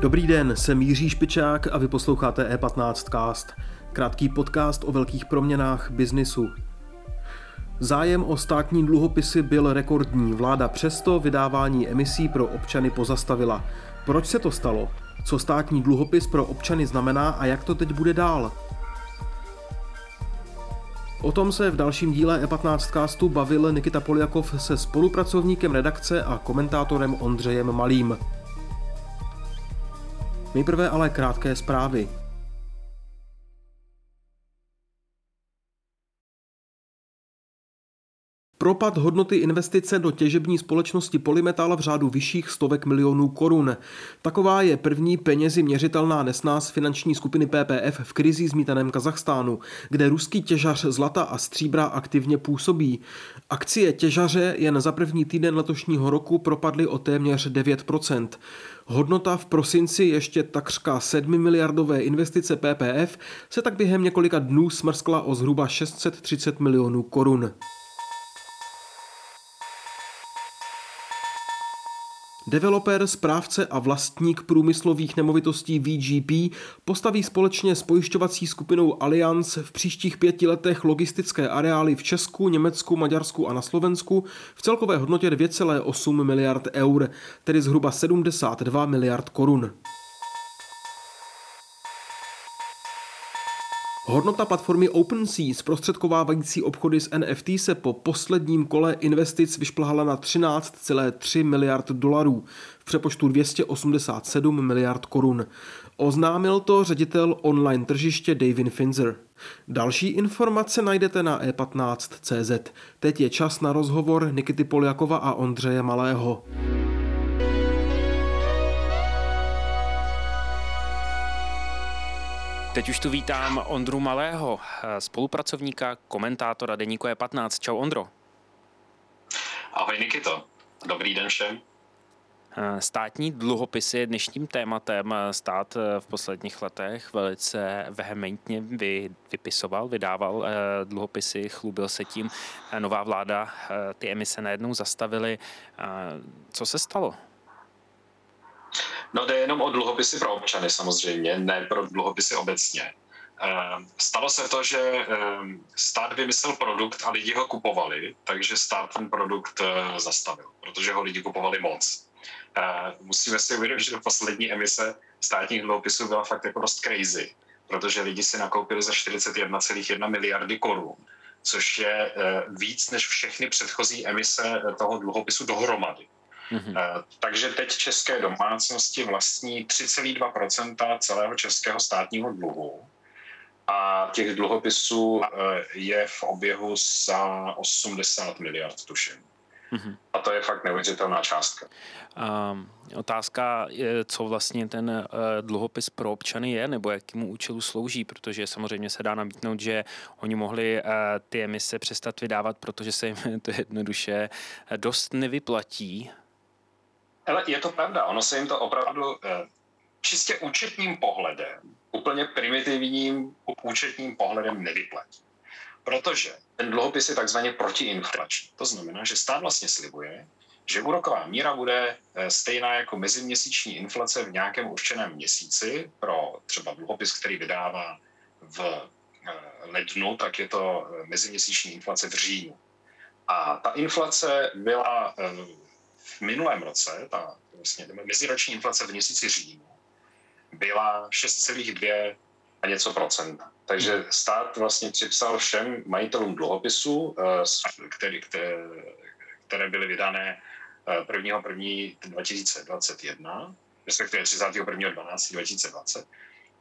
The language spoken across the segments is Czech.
Dobrý den, jsem Jiří Špičák a vy posloucháte E15 Cast, krátký podcast o velkých proměnách biznisu. Zájem o státní dluhopisy byl rekordní, vláda přesto vydávání emisí pro občany pozastavila. Proč se to stalo? Co státní dluhopis pro občany znamená a jak to teď bude dál? O tom se v dalším díle E15 castu bavil Nikita Poljakov se spolupracovníkem redakce a komentátorem Ondřejem Malým. Nejprve ale krátké zprávy. Propad hodnoty investice do těžební společnosti Polymetal v řádu vyšších stovek milionů korun. Taková je první penězi měřitelná nesnás finanční skupiny PPF v krizi zmítaném Kazachstánu, kde ruský těžař zlata a stříbra aktivně působí. Akcie těžaře jen za první týden letošního roku propadly o téměř 9%. Hodnota v prosinci ještě takřka 7 miliardové investice PPF se tak během několika dnů smrskla o zhruba 630 milionů korun. Developer, správce a vlastník průmyslových nemovitostí VGP postaví společně s pojišťovací skupinou Allianz v příštích pěti letech logistické areály v Česku, Německu, Maďarsku a na Slovensku v celkové hodnotě 2,8 miliard eur, tedy zhruba 72 miliard korun. Hodnota platformy OpenSea zprostředkovávající obchody s NFT se po posledním kole investic vyšplhala na 13,3 miliard dolarů, v přepočtu 287 miliard korun. Oznámil to ředitel online tržiště David Finzer. Další informace najdete na e15.cz. Teď je čas na rozhovor Nikity Poljakova a Ondřeje Malého. Teď už tu vítám Ondru Malého, spolupracovníka, komentátora Deníku E15. Čau Ondro. Ahoj Nikito, dobrý den všem. Státní dluhopisy je dnešním tématem. Stát v posledních letech velice vehementně vy, vypisoval, vydával eh, dluhopisy, chlubil se tím. Nová vláda eh, ty emise najednou zastavily. Co se stalo? No jde jenom o dluhopisy pro občany samozřejmě, ne pro dluhopisy obecně. Ehm, stalo se to, že ehm, stát vymyslel produkt a lidi ho kupovali, takže stát ten produkt eh, zastavil, protože ho lidi kupovali moc. Ehm, musíme si uvědomit, že poslední emise státních dluhopisů byla fakt jako dost crazy, protože lidi si nakoupili za 41,1 miliardy korun, což je eh, víc než všechny předchozí emise eh, toho dluhopisu dohromady. Mm-hmm. Takže teď české domácnosti vlastní 3,2% celého českého státního dluhu a těch dluhopisů eh, je v oběhu za 80 miliard, tuším. Mm-hmm. A to je fakt neuvěřitelná částka. Um, otázka je, co vlastně ten uh, dluhopis pro občany je, nebo jakému účelu slouží, protože samozřejmě se dá nabídnout, že oni mohli uh, ty emise přestat vydávat, protože se jim to jednoduše dost nevyplatí ale je to pravda, ono se jim to opravdu eh, čistě účetním pohledem, úplně primitivním účetním pohledem nevyplatí. Protože ten dluhopis je takzvaně protiinflační. To znamená, že stát vlastně slibuje, že úroková míra bude eh, stejná jako meziměsíční inflace v nějakém určeném měsíci pro třeba dluhopis, který vydává v eh, lednu, tak je to meziměsíční inflace v říjnu. A ta inflace byla v minulém roce, ta vlastně meziroční inflace v měsíci říjnu, byla 6,2 a něco procent. Takže stát vlastně připsal všem majitelům dluhopisů, eh, který, které, které byly vydané 1. 1. 2021, respektive 31. 12. 2020,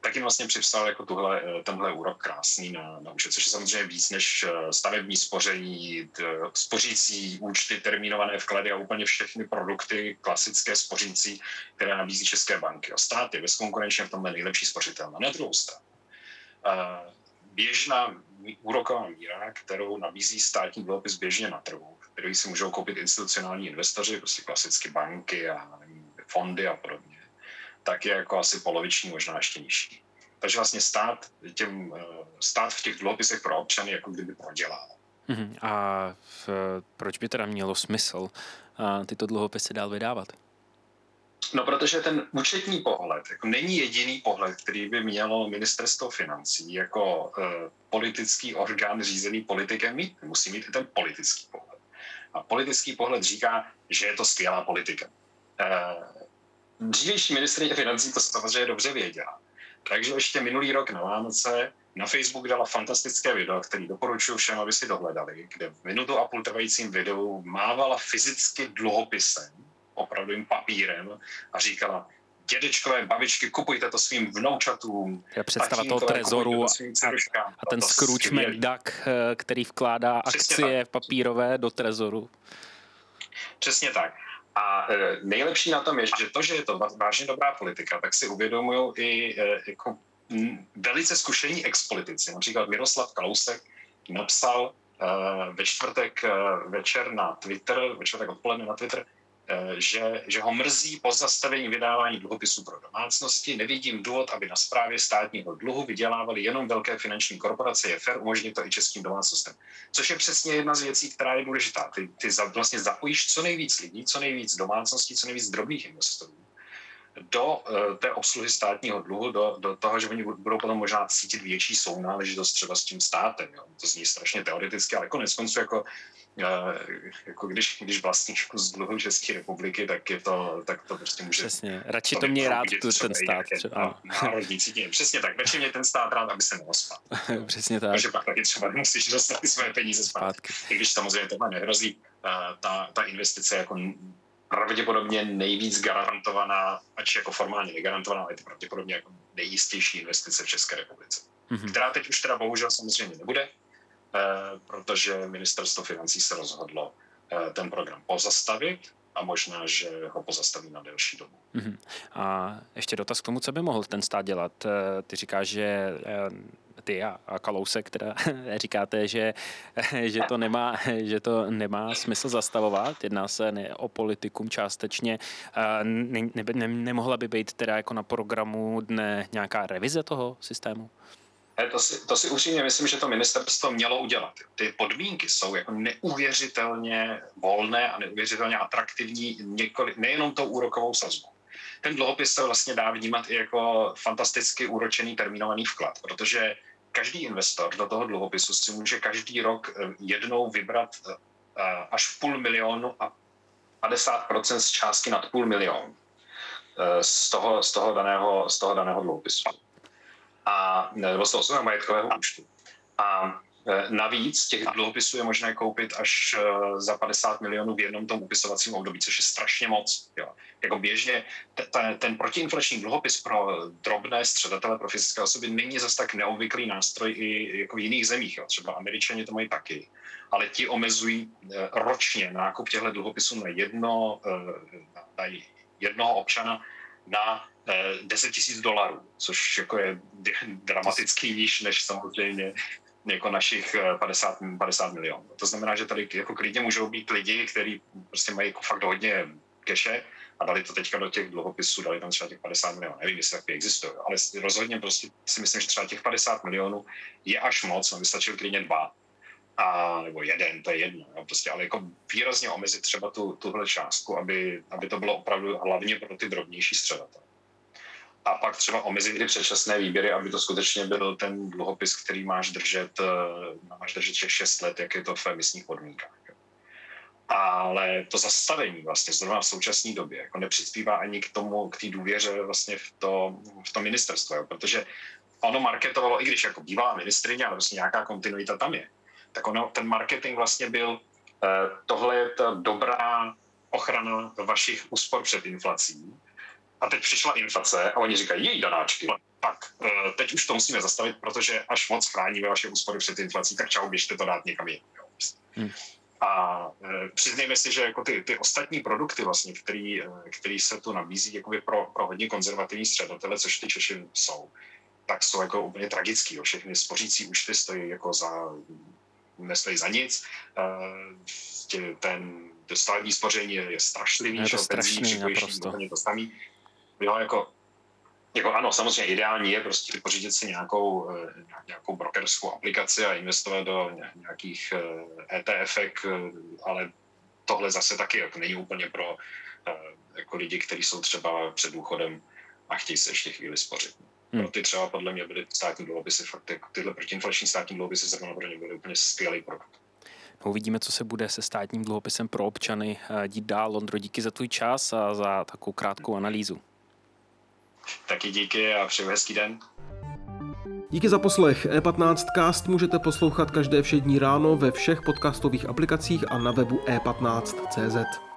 tak jim vlastně připsal jako tuhle, eh, tenhle úrok krásný na, na účet, což je samozřejmě víc než eh, stavební spoření, spořící účty, termínované vklady a úplně všechny produkty klasické spořící, které nabízí české banky. A stát je bezkonkurenčně v tomhle nejlepší spořitel. Na druhou stranu, eh, běžná úroková míra, kterou nabízí státní dluhopis běžně na trhu, který si můžou koupit institucionální investoři, prostě klasicky banky a fondy a podobně, tak je jako asi poloviční, možná ještě nižší. Takže vlastně stát, těm, stát v těch dluhopisech pro občany jako kdyby prodělal. Mhm. A v, proč by teda mělo smysl tyto dluhopisy dál vydávat? No, protože ten účetní pohled jako není jediný pohled, který by mělo ministerstvo financí jako uh, politický orgán řízený politikem mít. Musí mít i ten politický pohled. A politický pohled říká, že je to skvělá politika. Uh, dřívější ministrině financí to samozřejmě dobře věděla. Takže ještě minulý rok na Vánoce na Facebook dala fantastické video, který doporučuji všem, aby si dohledali, kde v minutu a půl trvajícím videu mávala fyzicky dluhopisem, opravdovým papírem a říkala, dědečkové, babičky, kupujte to svým vnoučatům. Je představa toho trezoru a, a ten Scrooge McDuck, eh, který vkládá Přesně akcie tak. papírové do trezoru. Přesně tak. A e, nejlepší na tom je, že to, že je to vážně dobrá politika, tak si uvědomují i e, jako velice zkušení expolitici. Například Miroslav Kalousek napsal e, ve čtvrtek večer na Twitter, ve čtvrtek odpoledne na Twitter, že, že ho mrzí pozastavení vydávání dluhopisů pro domácnosti. Nevidím důvod, aby na správě státního dluhu vydělávali jenom velké finanční korporace. Je fér umožnit to i českým domácnostem. Což je přesně jedna z věcí, která je důležitá. Ty, ty za, vlastně zapojíš co nejvíc lidí, co nejvíc domácností, co nejvíc drobných investorů do uh, té obsluhy státního dluhu, do, do toho, že oni budou potom možná cítit větší sounáležitost třeba s tím státem. Jo. To zní strašně teoreticky, ale konec konců jako jako když, když vlastníš kus dluhu České republiky, tak je to, tak to prostě může... Přesně, radši to mě rád tu, ten stát. Třeba. Národní cítění. Přesně tak, radši mě ten stát rád, aby se neospal. Přesně tak. Takže pak taky třeba musíš dostat ty své peníze zpátky. I když samozřejmě tohle nehrozí, ta, ta investice jako pravděpodobně nejvíc garantovaná, ač jako formálně negarantovaná, ale je to pravděpodobně jako nejistější investice v České republice. Mm-hmm. Která teď už teda bohužel samozřejmě nebude, Eh, protože ministerstvo financí se rozhodlo eh, ten program pozastavit a možná, že ho pozastaví na delší dobu. Uh-huh. A ještě dotaz k tomu, co by mohl ten stát dělat. Eh, ty říkáš, že ty a Kalousek teda říkáte, že, že, to nemá, že to nemá smysl zastavovat. Jedná se ne, o politikum částečně. Ne, ne, ne, nemohla by být teda jako na programu dne nějaká revize toho systému? To si, to si upřímně myslím, že to ministerstvo mělo udělat. Ty podmínky jsou jako neuvěřitelně volné a neuvěřitelně atraktivní několik, nejenom tou úrokovou sazbou. Ten dluhopis se vlastně dá vnímat i jako fantasticky úročený termínovaný vklad, protože každý investor do toho dluhopisu si může každý rok eh, jednou vybrat eh, až půl milionu a 50% z částky nad půl milionu eh, z toho, z toho, daného, z toho daného dluhopisu a, nebo z toho svého majetkového účtu. A e, Navíc těch dluhopisů je možné koupit až e, za 50 milionů v jednom tom upisovacím období, což je strašně moc. Jo. Jako běžně ten, ten protiinflační dluhopis pro drobné středatele, pro fyzické osoby není zase tak neobvyklý nástroj i jako v jiných zemích. Jo. Třeba američani to mají taky. Ale ti omezují e, ročně nákup těchto dluhopisů na, jedno, na jednoho občana na 10 tisíc dolarů, což jako je dramaticky níž než samozřejmě jako našich 50, eh, 50 milionů. To znamená, že tady jako klidně můžou být lidi, kteří prostě mají jako fakt hodně keše a dali to teďka do těch dluhopisů, dali tam třeba těch 50 milionů. Nevím, jestli taky existují, ale rozhodně prostě si myslím, že třeba těch 50 milionů je až moc, no by stačil klidně dva. A, nebo jeden, to je jedno, jo, prostě, ale jako výrazně omezit třeba tu, tuhle částku, aby, aby to bylo opravdu hlavně pro ty drobnější středatele a pak třeba omezit ty předčasné výběry, aby to skutečně byl ten dluhopis, který máš držet, eh, máš držet 6 let, jak je to v emisních podmínkách. Ale to zastavení vlastně zrovna v současné době jako nepřispívá ani k tomu, k té důvěře vlastně v to, v to ministerstvo, jo? protože ono marketovalo, i když jako bývalá ministrině, ale vlastně nějaká kontinuita tam je, tak ono, ten marketing vlastně byl, eh, tohle je ta dobrá ochrana vašich úspor před inflací, a teď přišla inflace a oni říkají, její danáčky, tak eh, teď už to musíme zastavit, protože až moc chráníme vaše úspory před inflací, tak čau, běžte to dát někam jinam. Hmm. A e, přiznejme si, že jako ty, ty ostatní produkty, vlastně, který, eh, který se tu nabízí jakoby pro, pro hodně konzervativní středatele, což ty Češi jsou, tak jsou jako úplně tragický. Jo. Všechny spořící účty stojí jako za, nestojí za nic. E, ten stavební spoření je, je strašlivý, je to strašný, naprosto. to samý jo, jako jako ano, samozřejmě ideální je prostě pořídit si nějakou, eh, nějakou brokerskou aplikaci a investovat do nějakých ETF, e ale tohle zase taky jako není úplně pro jako lidi, kteří jsou třeba před důchodem a chtějí se ještě chvíli spořit. Hmm. Pro ty třeba podle mě byly státní dluhopisy, fakt jako tyhle protiinflační státní dluhopisy zrovna pro ně byly úplně skvělý produkt. No, uvidíme, co se bude se státním dluhopisem pro občany dít dál. Londro, díky za tvůj čas a za takovou krátkou analýzu. Taky díky a přeju hezký den. Díky za poslech. E15 Cast můžete poslouchat každé všední ráno ve všech podcastových aplikacích a na webu e15.cz.